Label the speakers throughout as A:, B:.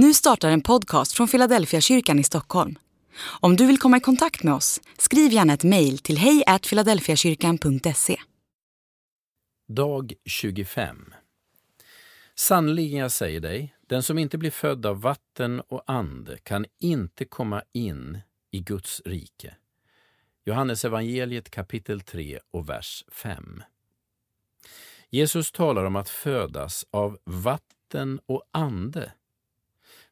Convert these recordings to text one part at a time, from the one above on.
A: Nu startar en podcast från Philadelphia kyrkan i Stockholm. Om du vill komma i kontakt med oss, skriv gärna ett mejl till hejfiladelfiakyrkan.se.
B: Dag 25 Sannerligen jag säger dig, den som inte blir född av vatten och ande kan inte komma in i Guds rike. Johannes evangeliet kapitel 3 och vers 5. Jesus talar om att födas av vatten och ande.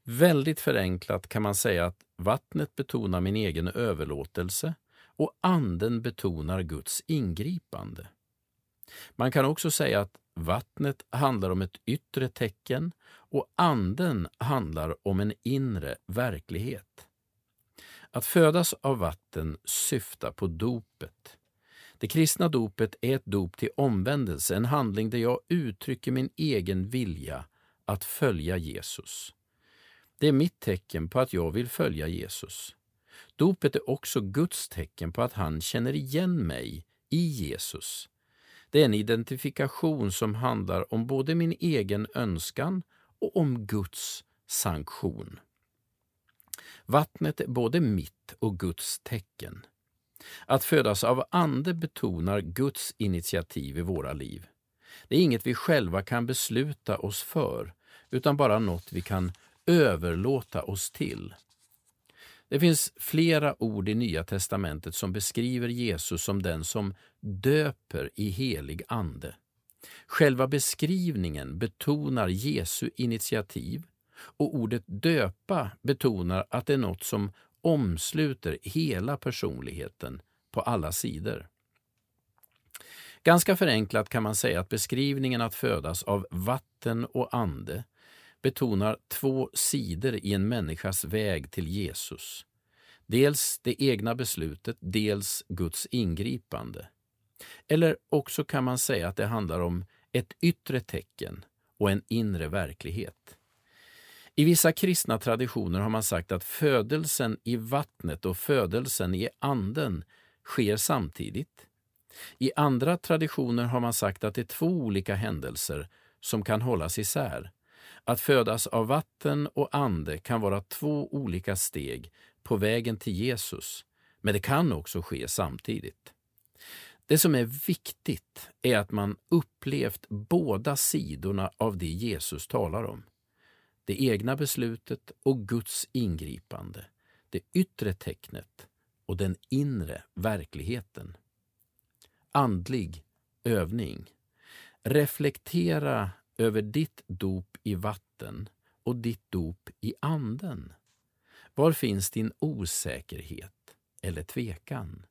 B: Väldigt förenklat kan man säga att vattnet betonar min egen överlåtelse och anden betonar Guds ingripande. Man kan också säga att vattnet handlar om ett yttre tecken och anden handlar om en inre verklighet. Att födas av vatten syftar på dopet. Det kristna dopet är ett dop till omvändelse, en handling där jag uttrycker min egen vilja att följa Jesus. Det är mitt tecken på att jag vill följa Jesus. Dopet är också Guds tecken på att han känner igen mig i Jesus. Det är en identifikation som handlar om både min egen önskan och om Guds sanktion. Vattnet är både mitt och Guds tecken. Att födas av Ande betonar Guds initiativ i våra liv. Det är inget vi själva kan besluta oss för, utan bara något vi kan överlåta oss till. Det finns flera ord i Nya testamentet som beskriver Jesus som den som döper i helig ande. Själva beskrivningen betonar Jesu initiativ och ordet döpa betonar att det är något som omsluter hela personligheten på alla sidor. Ganska förenklat kan man säga att beskrivningen att födas av vatten och ande betonar två sidor i en människas väg till Jesus. Dels det egna beslutet, dels Guds ingripande. Eller också kan man säga att det handlar om ett yttre tecken och en inre verklighet. I vissa kristna traditioner har man sagt att födelsen i vattnet och födelsen i anden sker samtidigt. I andra traditioner har man sagt att det är två olika händelser som kan hållas isär. Att födas av vatten och ande kan vara två olika steg på vägen till Jesus, men det kan också ske samtidigt. Det som är viktigt är att man upplevt båda sidorna av det Jesus talar om. Det egna beslutet och Guds ingripande, det yttre tecknet och den inre verkligheten. Andlig övning. Reflektera över ditt dop i vatten och ditt dop i anden. Var finns din osäkerhet eller tvekan?